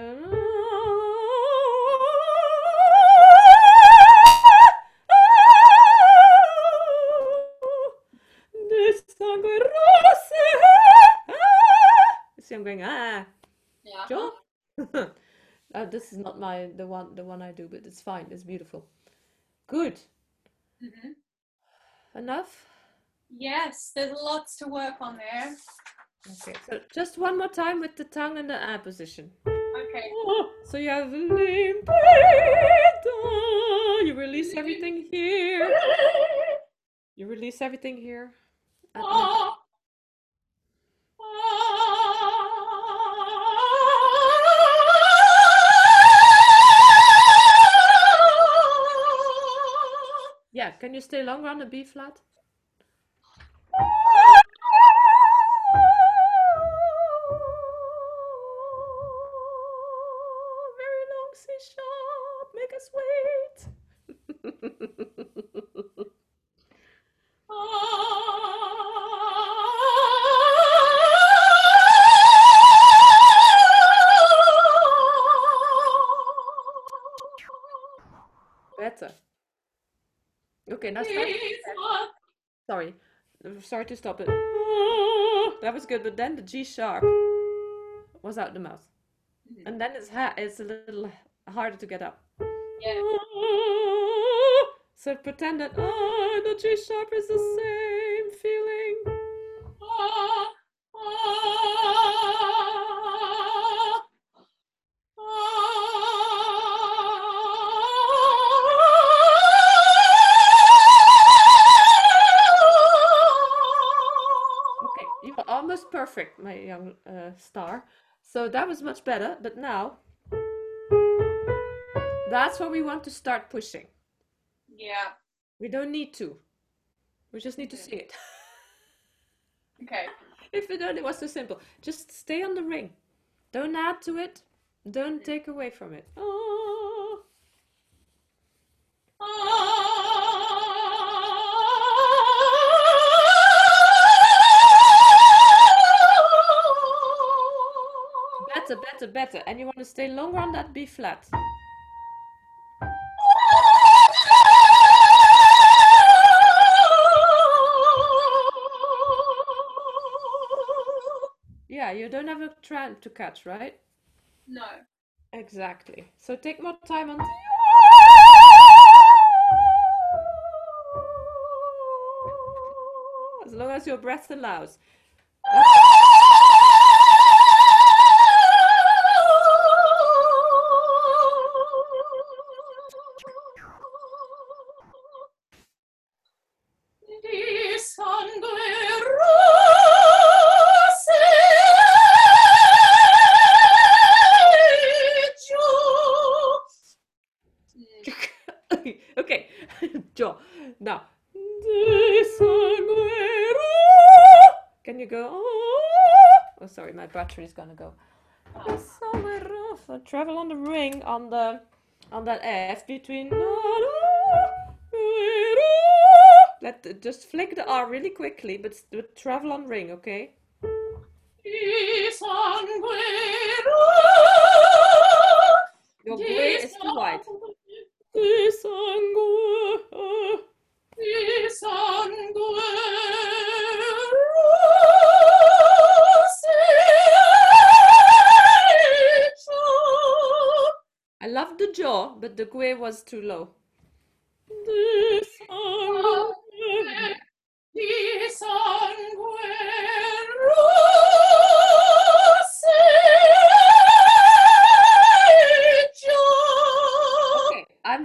This sangue rosse. See, I'm going ah, Yeah. Joe. Uh, this is not my the one the one I do, but it's fine. It's beautiful. Good. Mhm. enough? Yes, there's lots to work on there. Okay, so just one more time with the tongue in the A position. Okay. So you have. You release everything here. You release everything here. And yeah, can you stay longer on the B flat? Very long C sharp. Make us wait. Okay, now start. Sorry, sorry to stop it. That was good, but then the G sharp was out the mouth, mm-hmm. and then it's ha it's a little harder to get up. Yeah. So pretend that oh, the G sharp is the same perfect, my young uh, star. So that was much better, but now that's where we want to start pushing. Yeah. We don't need to. We just need to see it. Okay. if it only was so simple, just stay on the ring. Don't add to it. Don't take away from it. Oh. Better, better, better. And you want to stay longer on that B flat. Yeah, you don't have a trend to catch, right? No. Exactly. So take more time on. As long as your breath allows. Is gonna go. Oh, Rosso. Travel on the ring on the on that F between. Let just flick the R really quickly, but travel on ring, okay?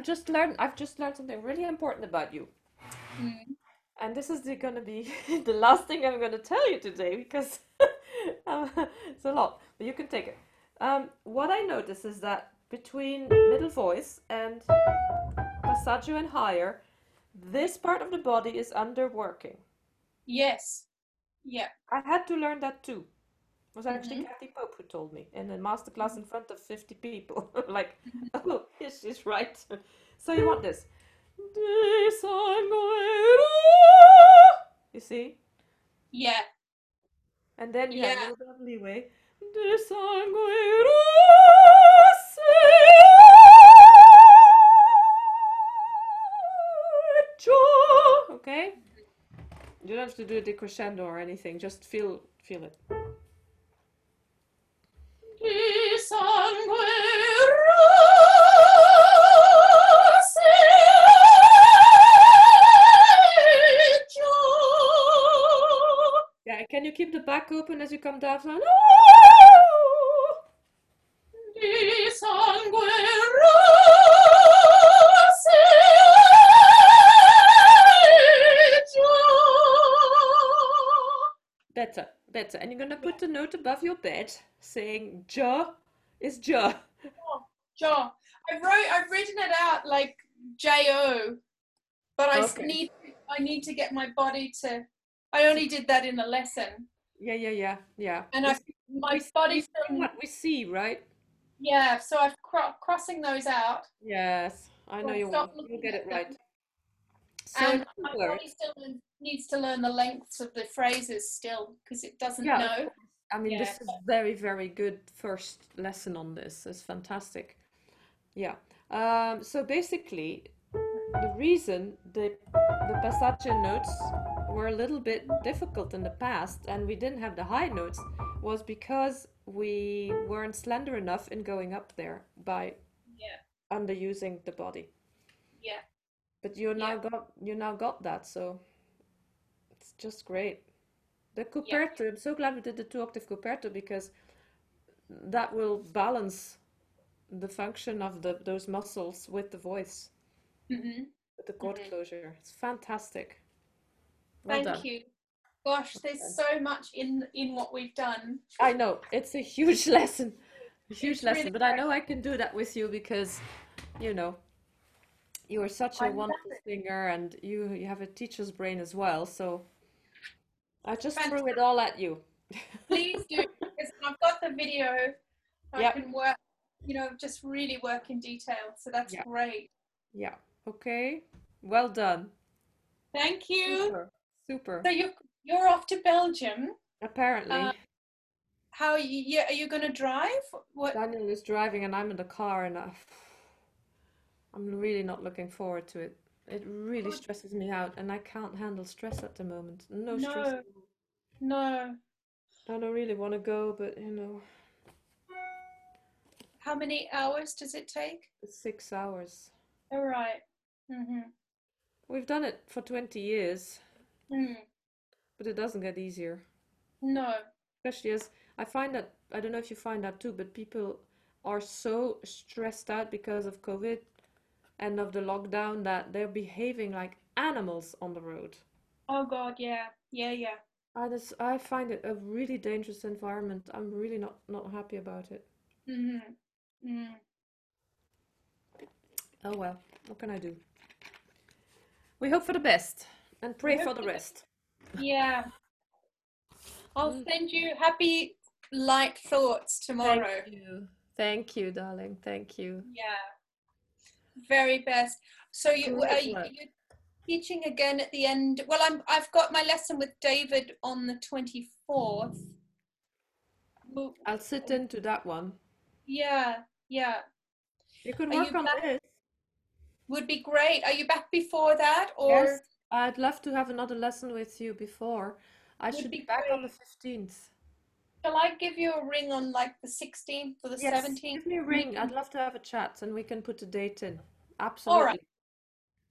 I'm just learned. I've just learned something really important about you, Mm. and this is gonna be the last thing I'm gonna tell you today because um, it's a lot, but you can take it. Um, what I notice is that between middle voice and passaggio and higher, this part of the body is underworking. Yes. Yeah. I had to learn that too. It was actually Mhm. Kathy Pope who told me in a masterclass in front of 50 people. like, oh, yes, she's right. so you want this. You see? Yeah. And then you have a Yeah. little bit of leeway. Okay? You don't have to do a decrescendo or anything, just feel feel it. Open as you come down. So, di sangue better, better. And you're gonna put the note above your bed saying "ja" is "ja." Sure. I wrote I've written it out like J O, but I Okay. need I need to get my body to I only did that in a lesson. Yeah, yeah, yeah, yeah. And I my we see body's still what we see, right? yeah, so I've cro- crossing those out. Yes, I know you will. You'll get it right. So and my body still needs to learn the lengths of the phrases still because it doesn't Yeah, know. I mean, Yeah, this is very, very good first lesson on this. It's fantastic. Yeah. Um, so basically, the reason the the passage notes were a little bit difficult in the past, and we didn't have the high notes, was because we weren't slender enough in going up there by Yeah. underusing the body. Yeah. But you now Yeah. got you now got that, so it's just great. The coperto, I'm so glad we did the two octave coperto because that will balance the function of the those muscles with the voice, hmm with the cord Mhm. closure. It's fantastic. Well Thank done. you. Gosh, there's so much in in what we've done. I know it's a huge lesson, a huge It's lesson, really but I know I can do that with you because, you know, you are such a I wonderful singer and you you have a teacher's brain as well. So I just threw it all at you. Please do because I've got the video. I Yep. can work, you know, just really work in detail. So that's Yeah. great. Yeah. Okay. Well done. Thank you. Super. Super. So you you're off to Belgium. Apparently, Uh, How you yeah, are you going to drive? What? Daniel is driving and I'm in the car and I, I'm really not looking forward to it. It really stresses me out and I can't handle stress at the moment. No stress. No. No. I don't really want to go, but you know, How many hours does it take? six hours. All right. Mm-hmm. We've done it for 20 years, Mm. but it doesn't get easier. No. Especially as I find that, I don't know if you find that too, but people are so stressed out because of COVID and of the lockdown that they're behaving like animals on the road. Oh God, yeah, yeah, yeah. I just, I find it a really dangerous environment. I'm really not not happy about it. Mm-hmm. Mm. Oh well, what can I do? We hope for the best and pray for the rest. Yeah. I'll Mm. send you happy light thoughts tomorrow. Thank you. Thank you, darling. Thank you. Yeah. Very best. So you are you you're teaching again at the end? Well, I'm I've got my lesson with David on the 24th. I'll sit into that one. yeah, yeah. You can Are work you on back? this. Would be great. Are you back before that or Yes, I'd love to have another lesson with you before. I Would should be be back on the 15th. shall I give you a ring on like the 16th or the Yes, 17th? give me a ring. I'd love to have a chat and we can put a date in. Absolutely. All right.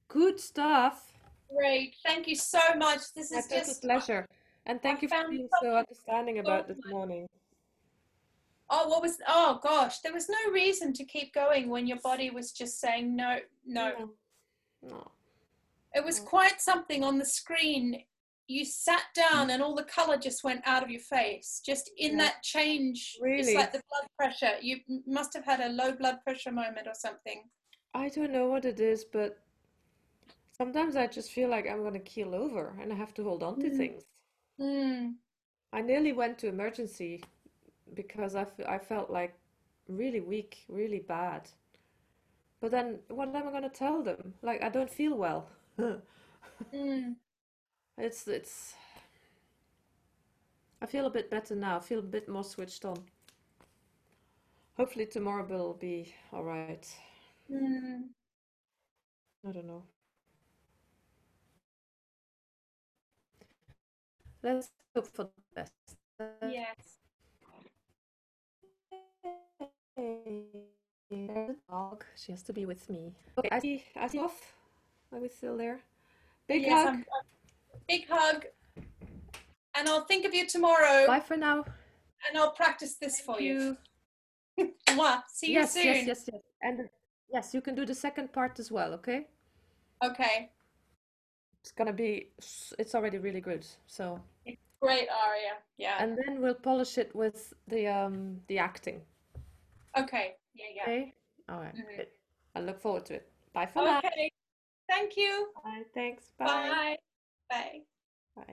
Good stuff. Great. Thank you so much. This is just pleasure. And thank I you for being so understanding about this morning. Oh, what was? Oh gosh, there was no reason to keep going when your body was just saying no, no. No. No. It was quite something on the screen. You sat down and all the color just went out of your face. Just in Yeah. that change, it's Really? like the blood pressure. You must have had a low blood pressure moment or something. I don't know what it is, but sometimes I just feel like I'm gonna keel over and I have to hold on to Mm. things. Mm. I nearly went to emergency because I, f- I felt like really weak, really bad. But then what am I gonna tell them? Like I don't feel well. Mm. It's it's I feel a bit better now. I feel a bit more switched on. Hopefully tomorrow will be all right. Mm. I don't know. Let's hope for the best. Yes. Hey, dog. She has to be with me. Okay, I see. I see off. Are we still there? Big Yes, hug. I'm- Big hug. and I'll think of you tomorrow, Bye for now. and I'll practice this for Thank you. Mwah. See you soon. yes, yes, yes. And yes, you can do the second part as well, okay? Okay. It's gonna be, it's already really good. So, Great aria. Yeah. and then we'll polish it with the um the acting. okay. Yeah. Yeah. Okay? All right. Mhm. I look forward to it. Bye for now. Thank you. Bye. Thanks. Bye. Bye. Bye.